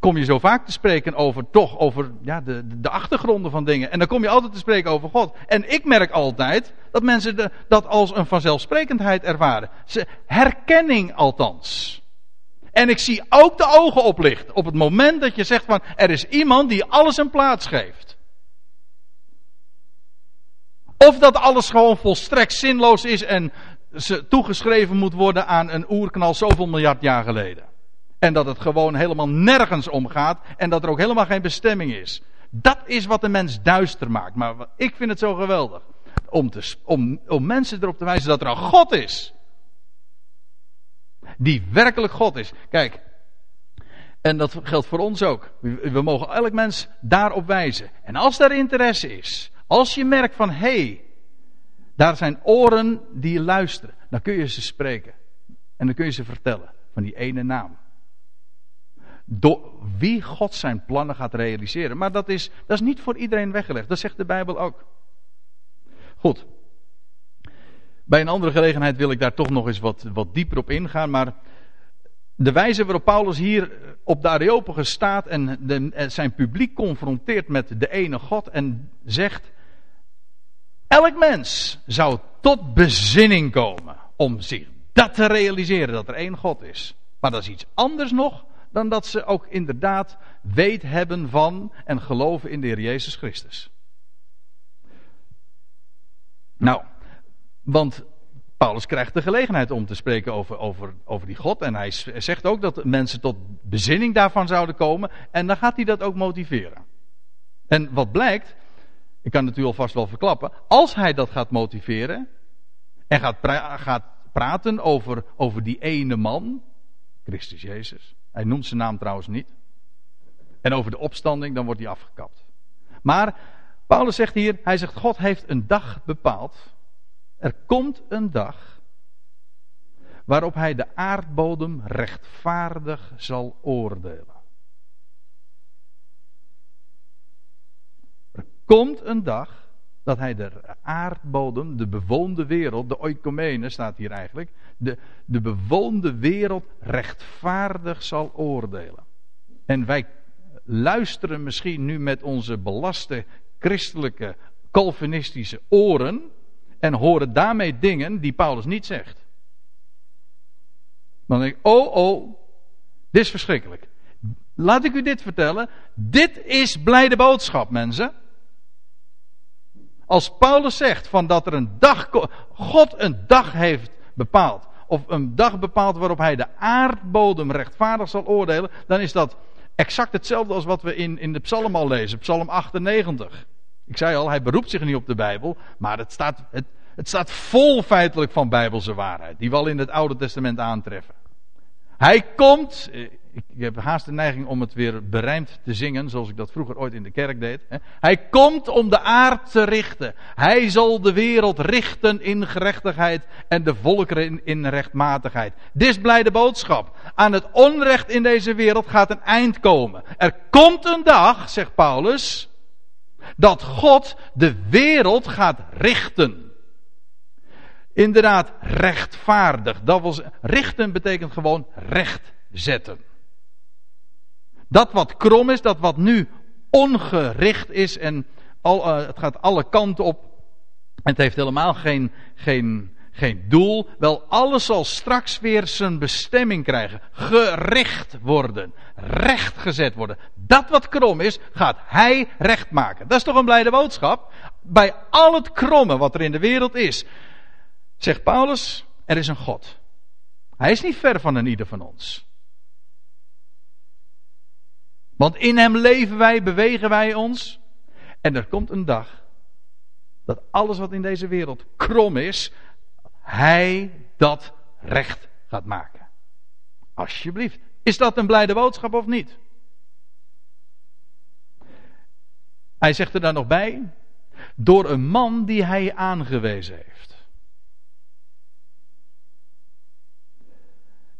kom je zo vaak te spreken over toch over ja, de, de achtergronden van dingen. En dan kom je altijd te spreken over God. En ik merk altijd dat mensen de, dat als een vanzelfsprekendheid ervaren. Ze, herkenning althans. En ik zie ook de ogen oplichten op het moment dat je zegt van er is iemand die alles een plaats geeft. Of dat alles gewoon volstrekt zinloos is en ze toegeschreven moet worden aan een oerknal zoveel miljard jaar geleden. En dat het gewoon helemaal nergens om gaat. En dat er ook helemaal geen bestemming is. Dat is wat de mens duister maakt. Maar ik vind het zo geweldig. Om, te, om, om mensen erop te wijzen dat er een God is. Die werkelijk God is. Kijk. En dat geldt voor ons ook. We mogen elk mens daarop wijzen. En als daar interesse is. Als je merkt van hé. Hey, daar zijn oren die luisteren. Dan kun je ze spreken. En dan kun je ze vertellen van die ene naam door wie God zijn plannen gaat realiseren. Maar dat is, dat is niet voor iedereen weggelegd. Dat zegt de Bijbel ook. Goed. Bij een andere gelegenheid wil ik daar toch nog eens wat, wat dieper op ingaan. Maar de wijze waarop Paulus hier op de Areopagus staat en zijn publiek confronteert met de ene God en zegt: Elk mens zou tot bezinning komen om zich dat te realiseren, dat er één God is. Maar dat is iets anders nog dan dat ze ook inderdaad weet hebben van en geloven in de Heer Jezus Christus. Nou, want Paulus krijgt de gelegenheid om te spreken over, over, over die God. En hij zegt ook dat mensen tot bezinning daarvan zouden komen. En dan gaat hij dat ook motiveren. En wat blijkt, ik kan het u alvast wel verklappen. Als hij dat gaat motiveren. En gaat, gaat praten over, over die ene man, Christus Jezus. Hij noemt zijn naam trouwens niet. En over de opstanding, dan wordt hij afgekapt. Maar Paulus zegt hier, hij zegt, God heeft een dag bepaald. Er komt een dag waarop hij de aardbodem rechtvaardig zal oordelen. Er komt een dag dat hij de aardbodem, de bewoonde wereld, de oikomene staat hier eigenlijk, de, de bewoonde wereld rechtvaardig zal oordelen. En wij luisteren misschien nu met onze belaste christelijke Calvinistische oren en horen daarmee dingen die Paulus niet zegt. Dan denk ik, oh oh, dit is verschrikkelijk. Laat ik u dit vertellen. Dit is blijde boodschap, mensen. Als Paulus zegt van dat er een dag, God een dag heeft bepaald, of een dag bepaald waarop hij de aardbodem rechtvaardig zal oordelen, dan is dat exact hetzelfde als wat we in, in de psalm al lezen, psalm 98. Ik zei al, hij beroept zich niet op de Bijbel, maar het staat, het, het staat vol feitelijk van Bijbelse waarheid, die we al in het Oude Testament aantreffen. Hij komt, eh, ik heb haast de neiging om het weer berijmd te zingen, zoals ik dat vroeger ooit in de kerk deed. Hij komt om de aard te richten. Hij zal de wereld richten in gerechtigheid en de volkeren in rechtmatigheid. Dit is blijde boodschap. Aan het onrecht in deze wereld gaat een eind komen. Er komt een dag, zegt Paulus, Dat God de wereld gaat richten. Inderdaad, rechtvaardig. Dat was, richten betekent gewoon recht zetten. Dat wat krom is, dat wat nu ongericht is en al, uh, het gaat alle kanten op. Het heeft helemaal geen, geen, geen doel. Wel, alles zal straks weer zijn bestemming krijgen. Gericht worden. Rechtgezet worden. Dat wat krom is, gaat hij recht maken. Dat is toch een blijde boodschap? Bij al het kromme wat er in de wereld is, zegt Paulus, er is een God. Hij is niet ver van een ieder van ons. Want in hem leven wij, bewegen wij ons. En er komt een dag dat alles wat in deze wereld krom is, hij dat recht gaat maken. Alsjeblieft. Is dat een blijde boodschap of niet? Hij zegt er dan nog bij, door een man die hij aangewezen heeft.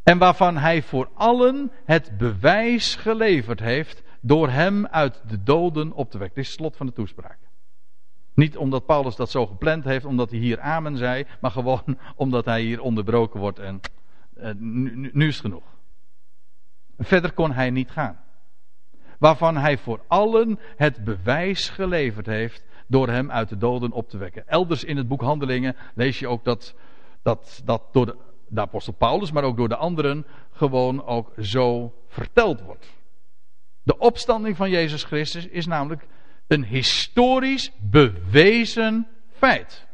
En waarvan hij voor allen het bewijs geleverd heeft door hem uit de doden op te wekken. Dit is het slot van de toespraak. Niet omdat Paulus dat zo gepland heeft, omdat hij hier amen zei, maar gewoon omdat hij hier onderbroken wordt en uh, nu, nu is het genoeg. Verder kon hij niet gaan. Waarvan hij voor allen het bewijs geleverd heeft door hem uit de doden op te wekken. Elders in het boek Handelingen lees je ook dat dat, dat door de, de apostel Paulus, maar ook door de anderen, gewoon ook zo verteld wordt. De opstanding van Jezus Christus is namelijk een historisch bewezen feit.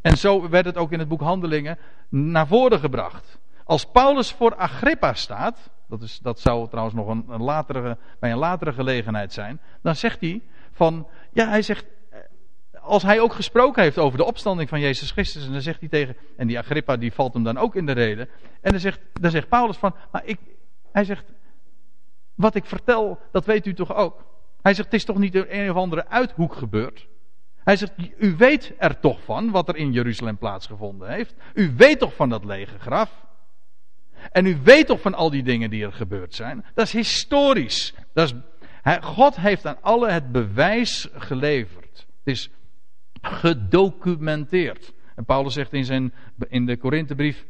En zo werd het ook in het boek Handelingen naar voren gebracht. Als Paulus voor Agrippa staat, dat, is, dat zou trouwens nog een, een latere, bij een latere gelegenheid zijn, dan zegt hij van, ja, hij zegt, als hij ook gesproken heeft over de opstanding van Jezus Christus, en dan zegt hij tegen, en die Agrippa die valt hem dan ook in de reden, en dan zegt, dan zegt Paulus van, maar ik, hij zegt, wat ik vertel, dat weet u toch ook? Hij zegt, het is toch niet een of andere uithoek gebeurd? Hij zegt, u weet er toch van wat er in Jeruzalem plaatsgevonden heeft? U weet toch van dat lege graf? En u weet toch van al die dingen die er gebeurd zijn? Dat is historisch. Dat is, God heeft aan alle het bewijs geleverd. Het is gedocumenteerd. En Paulus zegt in, zijn, in de Korinthebrief,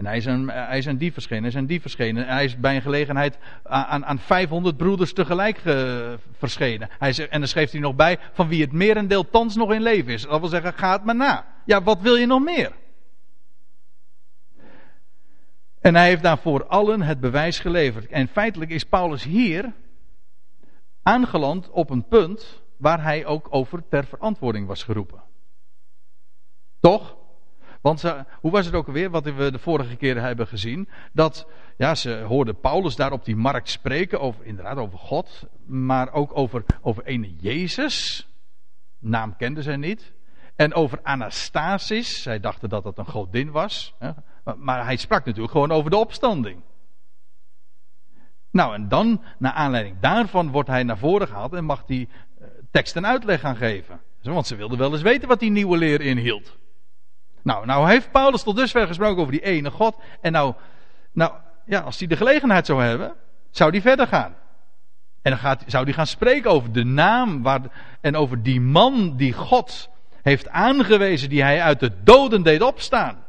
en hij is, een, hij is een dief verschenen, hij is een dief verschenen. Hij is bij een gelegenheid aan, aan 500 broeders tegelijk verschenen. Hij zegt, en dan schreef hij nog bij, van wie het merendeel thans nog in leven is. Dat wil zeggen, ga het maar na. Ja, wat wil je nog meer? En hij heeft daarvoor allen het bewijs geleverd. En feitelijk is Paulus hier aangeland op een punt waar hij ook over ter verantwoording was geroepen. Toch? Want ze, hoe was het ook alweer, wat we de vorige keer hebben gezien? Dat, ja, ze hoorden Paulus daar op die markt spreken, over, inderdaad over God, maar ook over, over ene Jezus. Naam kenden zij niet. En over Anastasis, zij dachten dat dat een godin was. Hè? Maar hij sprak natuurlijk gewoon over de opstanding. Nou, en dan, naar aanleiding daarvan, wordt hij naar voren gehaald en mag hij tekst en uitleg gaan geven. Want ze wilden wel eens weten wat die nieuwe leer inhield. Nou, nou heeft Paulus tot dusver gesproken over die ene God. En nou, nou ja, als hij de gelegenheid zou hebben, zou hij verder gaan. En dan gaat, zou hij gaan spreken over de naam waar, en over die man die God heeft aangewezen, die hij uit de doden deed opstaan.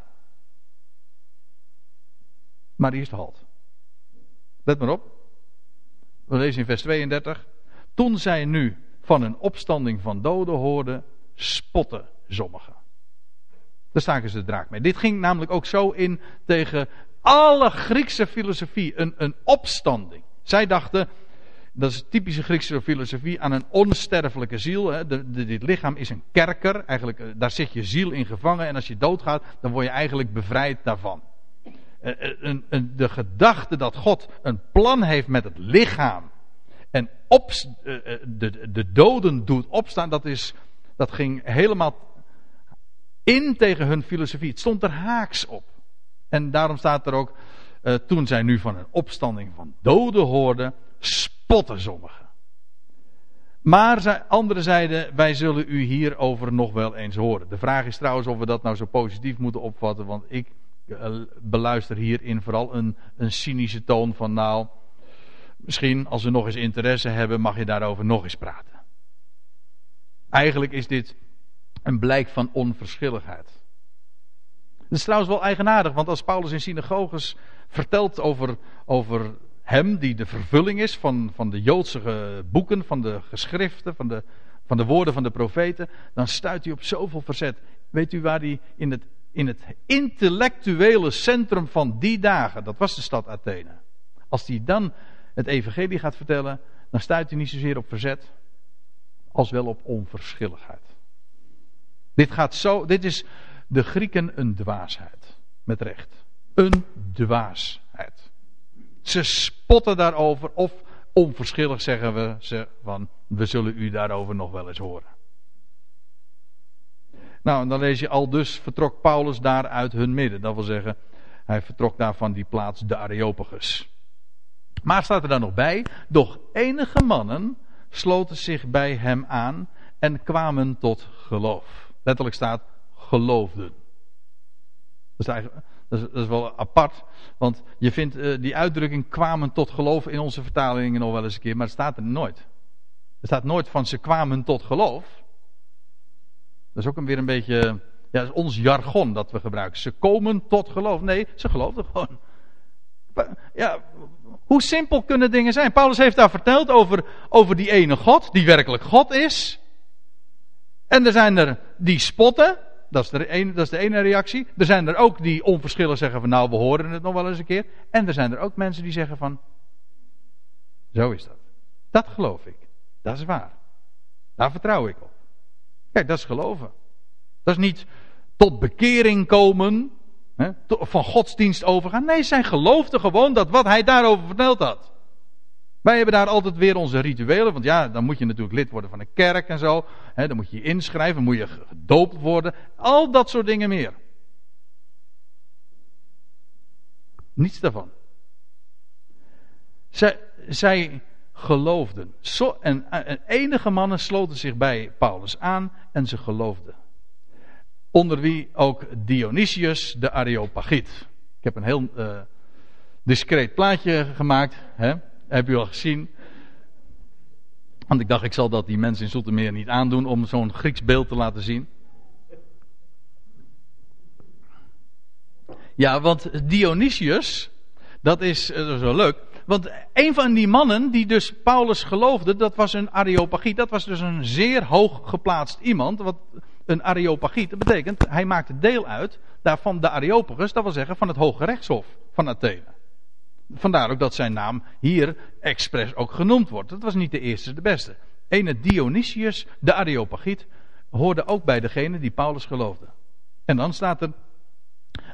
Maar eerst halt. Let maar op. We lezen in vers 32. Toen zij nu van een opstanding van doden hoorden, spotten sommigen. Daar staken ze de draak mee. Dit ging namelijk ook zo in tegen alle Griekse filosofie. Een, een opstanding. Zij dachten, dat is typische Griekse filosofie, aan een onsterfelijke ziel. Hè. De, dit lichaam is een kerker. Eigenlijk, eh, daar zit je ziel in gevangen. En als je doodgaat, dan word je eigenlijk bevrijd daarvan. Eh, eh, de gedachte dat God een plan heeft met het lichaam. En op, de, de doden doet opstaan, dat, is, dat ging helemaal in tegen hun filosofie. Het stond er haaks op. En daarom staat er ook, uh, toen zij nu van een opstanding van doden hoorden, spotten sommigen. Maar anderen zeiden, wij zullen u hierover nog wel eens horen. De vraag is trouwens of we dat nou zo positief moeten opvatten, want ik beluister hierin vooral een, een cynische toon van nou, misschien als we nog eens interesse hebben, mag je daarover nog eens praten. Eigenlijk is dit een blijk van onverschilligheid. Het is trouwens wel eigenaardig, want als Paulus in synagoges vertelt over, over hem, die de vervulling is van, van de Joodse boeken, van de geschriften, van de, van de woorden van de profeten, dan stuit hij op zoveel verzet. Weet u waar hij in het, in het intellectuele centrum van die dagen, dat was de stad Athene, als hij dan het evangelie gaat vertellen, dan stuit hij niet zozeer op verzet, als wel op onverschilligheid. Dit gaat zo, dit is de Grieken een dwaasheid. Met recht. Een dwaasheid. Ze spotten daarover of onverschillig zeggen we ze van we zullen u daarover nog wel eens horen. Nou, en dan lees je al dus vertrok Paulus daar uit hun midden. Dat wil zeggen, hij vertrok daar van die plaats de Areopagus. Maar staat er dan nog bij, doch enige mannen sloten zich bij hem aan en kwamen tot geloof. Letterlijk staat geloofden. Dat is, dat is, dat is wel apart, want je vindt uh, die uitdrukking kwamen tot geloof in onze vertalingen nog wel eens een keer, maar het staat er nooit. Er staat nooit van ze kwamen tot geloof. Dat is ook weer een beetje, ja, is ons jargon dat we gebruiken. Ze komen tot geloof. Nee, ze geloofden gewoon. Ja, hoe simpel kunnen dingen zijn? Paulus heeft daar verteld over, over die ene God, die werkelijk God is. En er zijn er die spotten. Dat is, de ene, dat is de ene reactie. Er zijn er ook die onverschillig zeggen van nou we horen het nog wel eens een keer. En er zijn er ook mensen die zeggen van zo is dat. Dat geloof ik. Dat is waar. Daar vertrouw ik op. Kijk, dat is geloven. Dat is niet tot bekering komen, hè, van godsdienst overgaan. Nee, zij geloofden gewoon dat wat hij daarover verteld had. Wij hebben daar altijd weer onze rituelen. Want ja, dan moet je natuurlijk lid worden van een kerk en zo. Hè, dan moet je je inschrijven, moet je gedoopt worden. Al dat soort dingen meer. Niets daarvan. Zij, zij geloofden. Zo, en, en enige mannen sloten zich bij Paulus aan en ze geloofden. Onder wie ook Dionysius de Areopagiet. Ik heb een heel uh, discreet plaatje gemaakt. Hè? Heb u al gezien? Want ik dacht, ik zal dat die mensen in Zoetermeer niet aandoen om zo'n Grieks beeld te laten zien. Ja, want Dionysius, dat is, uh, zo leuk. Want een van die mannen die dus Paulus geloofde, dat was een Areopagiet. Dat was dus een zeer hoog geplaatst iemand. Wat een Areopagiet, dat betekent, hij maakte deel uit daarvan de Areopagus, dat wil zeggen van het Hoge Rechtshof van Athene. Vandaar ook dat zijn naam hier expres ook genoemd wordt. Dat was niet de eerste, de beste. Ene Dionysius, de Areopagiet, hoorde ook bij degene die Paulus geloofde. En dan staat er.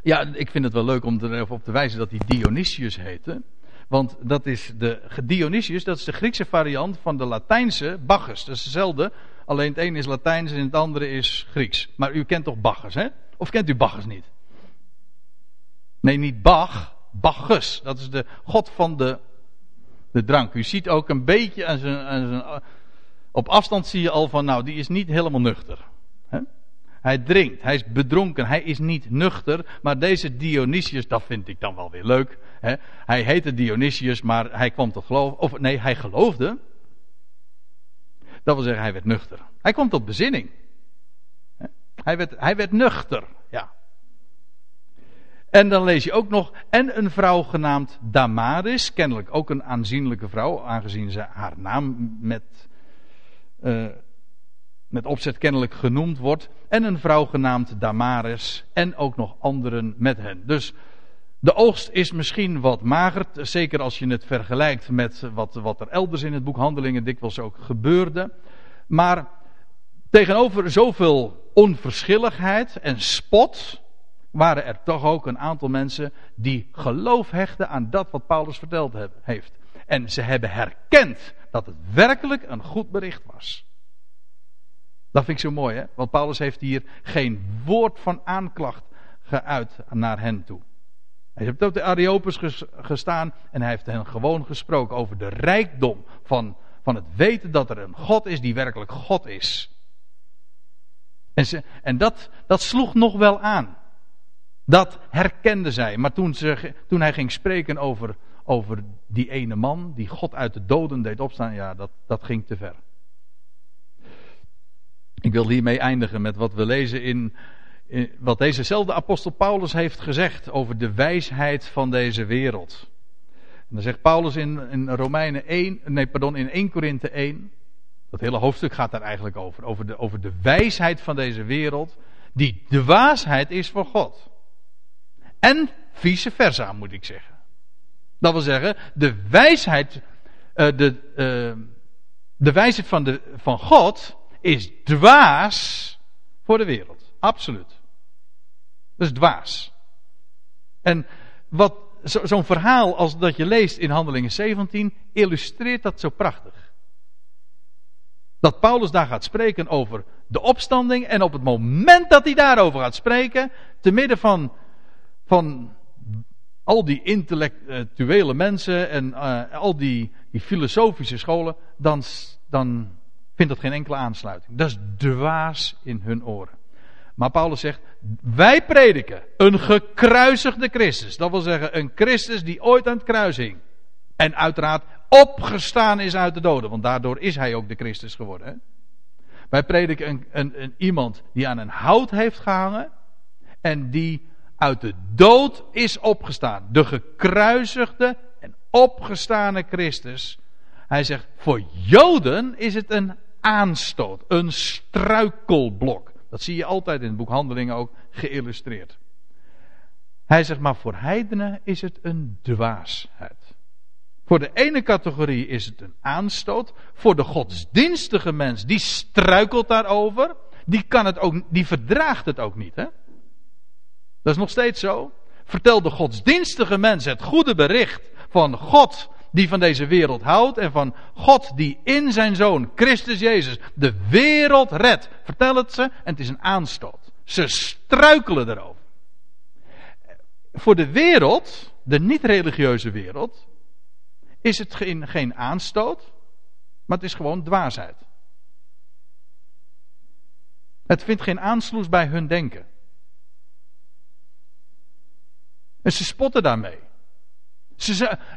Ja, ik vind het wel leuk om er even op te wijzen dat hij Dionysius heette. Want dat is de Dionysius, dat is de Griekse variant van de Latijnse Bacchus. Dat is hetzelfde, alleen het ene is Latijns en het andere is Grieks. Maar u kent toch Bacchus, hè? Of kent u Bacchus niet? Nee, niet Bach, Bacchus. Dat is de god van de, de drank. U ziet ook een beetje aan zijn, aan zijn, op afstand zie je al van, nou, die is niet helemaal nuchter. Hè? Hij drinkt, hij is bedronken, hij is niet nuchter. Maar deze Dionysius, dat vind ik dan wel weer leuk. Hè? Hij heette Dionysius, maar hij kwam tot geloof. Of nee, hij geloofde. Dat wil zeggen, hij werd nuchter. Hij kwam tot bezinning. Hij werd, hij werd nuchter, ja. En dan lees je ook nog, en een vrouw genaamd Damaris, kennelijk ook een aanzienlijke vrouw, aangezien ze haar naam met, uh, met opzet kennelijk genoemd wordt. En een vrouw genaamd Damaris, en ook nog anderen met hen. Dus de oogst is misschien wat mager, zeker als je het vergelijkt met wat, wat er elders in het boek Handelingen dikwijls ook gebeurde. Maar tegenover zoveel onverschilligheid en spot waren er toch ook een aantal mensen die geloof hechten aan dat wat Paulus verteld heeft. En ze hebben herkend dat het werkelijk een goed bericht was. Dat vind ik zo mooi, hè? Want Paulus heeft hier geen woord van aanklacht geuit naar hen toe. Hij heeft op de Areopagus gestaan en hij heeft hen gewoon gesproken over de rijkdom van, van het weten dat er een God is die werkelijk God is. En, en dat, dat sloeg nog wel aan. Dat herkenden zij. Maar toen, ze, toen hij ging spreken over, over die ene man die God uit de doden deed opstaan, ja, dat, dat ging te ver. Ik wil hiermee eindigen met wat we lezen in, wat dezezelfde apostel Paulus heeft gezegd over de wijsheid van deze wereld. En dan zegt Paulus in, in Romeinen 1, nee pardon, in 1 Korinthe 1, dat hele hoofdstuk gaat daar eigenlijk over, over de, over de wijsheid van deze wereld, die de waasheid is van God. En vice versa moet ik zeggen. Dat wil zeggen, de wijsheid, uh, de, uh, de wijsheid van, de, van God is dwaas voor de wereld. Absoluut. Dat is dwaas. En wat zo'n verhaal als dat je leest in Handelingen 17 illustreert dat zo prachtig. Dat Paulus daar gaat spreken over de opstanding en op het moment dat hij daarover gaat spreken, te midden van, van al die intellectuele mensen en uh, al die, die filosofische scholen, dan, dan vindt dat geen enkele aansluiting. Dat is dwaas in hun oren. Maar Paulus zegt, wij prediken een gekruisigde Christus. Dat wil zeggen, een Christus die ooit aan het kruis hing. En uiteraard opgestaan is uit de doden, want daardoor is hij ook de Christus geworden. Hè? Wij prediken een, een, een, iemand die aan een hout heeft gehangen en die uit de dood is opgestaan. De gekruisigde en opgestane Christus. Hij zegt, voor Joden is het een aanstoot, een struikelblok. Dat zie je altijd in het boek Handelingen ook geïllustreerd. Hij zegt maar voor heidenen is het een dwaasheid. Voor de ene categorie is het een aanstoot. Voor de godsdienstige mens, die struikelt daarover. Die, kan het ook, die verdraagt het ook niet. Hè? Dat is nog steeds zo. Vertel de godsdienstige mens het goede bericht van God die van deze wereld houdt en van God die in zijn zoon Christus Jezus de wereld redt. Vertel het ze en het is een aanstoot. Ze struikelen erover. Voor de wereld, de niet-religieuze wereld, is het geen, geen aanstoot, maar het is gewoon dwaasheid. Het vindt geen aansluis bij hun denken. En ze spotten daarmee.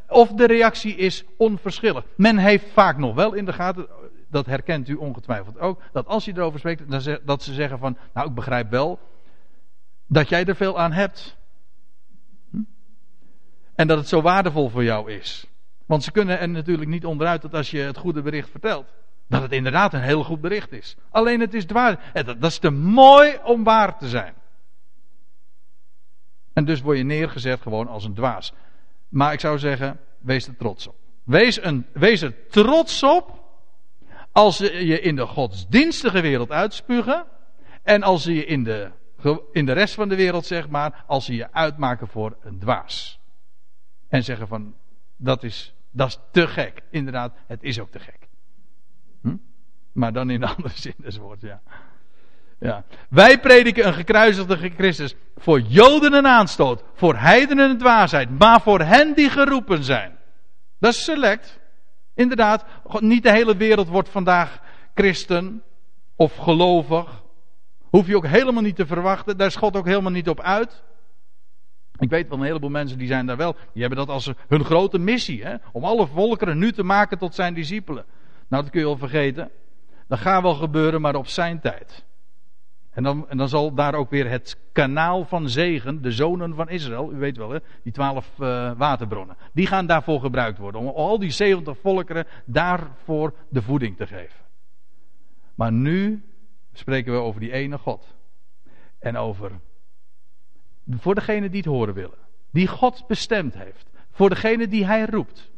Of de reactie is onverschillig. Men heeft vaak nog wel in de gaten, dat herkent u ongetwijfeld ook, dat als je erover spreekt, dat ze zeggen van, nou ik begrijp wel dat jij er veel aan hebt. Hm? En dat het zo waardevol voor jou is. Want ze kunnen er natuurlijk niet onderuit dat als je het goede bericht vertelt, dat het inderdaad een heel goed bericht is. Alleen het is dwaar. Dat is te mooi om waar te zijn. En dus word je neergezet gewoon als een dwaas. Maar ik zou zeggen, wees er trots op. Wees, een, wees er trots op als ze je in de godsdienstige wereld uitspugen. En als ze je in de, in de rest van de wereld, zeg maar, als ze je uitmaken voor een dwaas. En zeggen van, dat is, dat is te gek. Inderdaad, het is ook te gek. Hm? Maar dan in de andere zin des woords, ja. Ja. Wij prediken een gekruisigde Christus. Voor Joden een aanstoot. Voor heidenen een dwaasheid. Maar voor hen die geroepen zijn. Dat is select. Inderdaad, niet de hele wereld wordt vandaag christen of gelovig. Hoef je ook helemaal niet te verwachten. Daar God ook helemaal niet op uit. Ik weet wel een heleboel mensen die zijn daar wel. Die hebben dat als hun grote missie. Hè? Om alle volkeren nu te maken tot zijn discipelen. Nou, dat kun je wel vergeten. Dat gaat wel gebeuren, maar op zijn tijd. En dan, en dan zal daar ook weer het kanaal van zegen, de zonen van Israël, u weet wel, hè, die twaalf uh, waterbronnen, die gaan daarvoor gebruikt worden. Om al die zeventig volkeren daarvoor de voeding te geven. Maar nu spreken we over die ene God. En over, voor degene die het horen willen, die God bestemd heeft, voor degene die hij roept,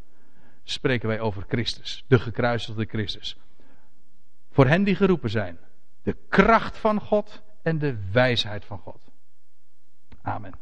spreken wij over Christus, de gekruisigde Christus. Voor hen die geroepen zijn de kracht van God en de wijsheid van God. Amen.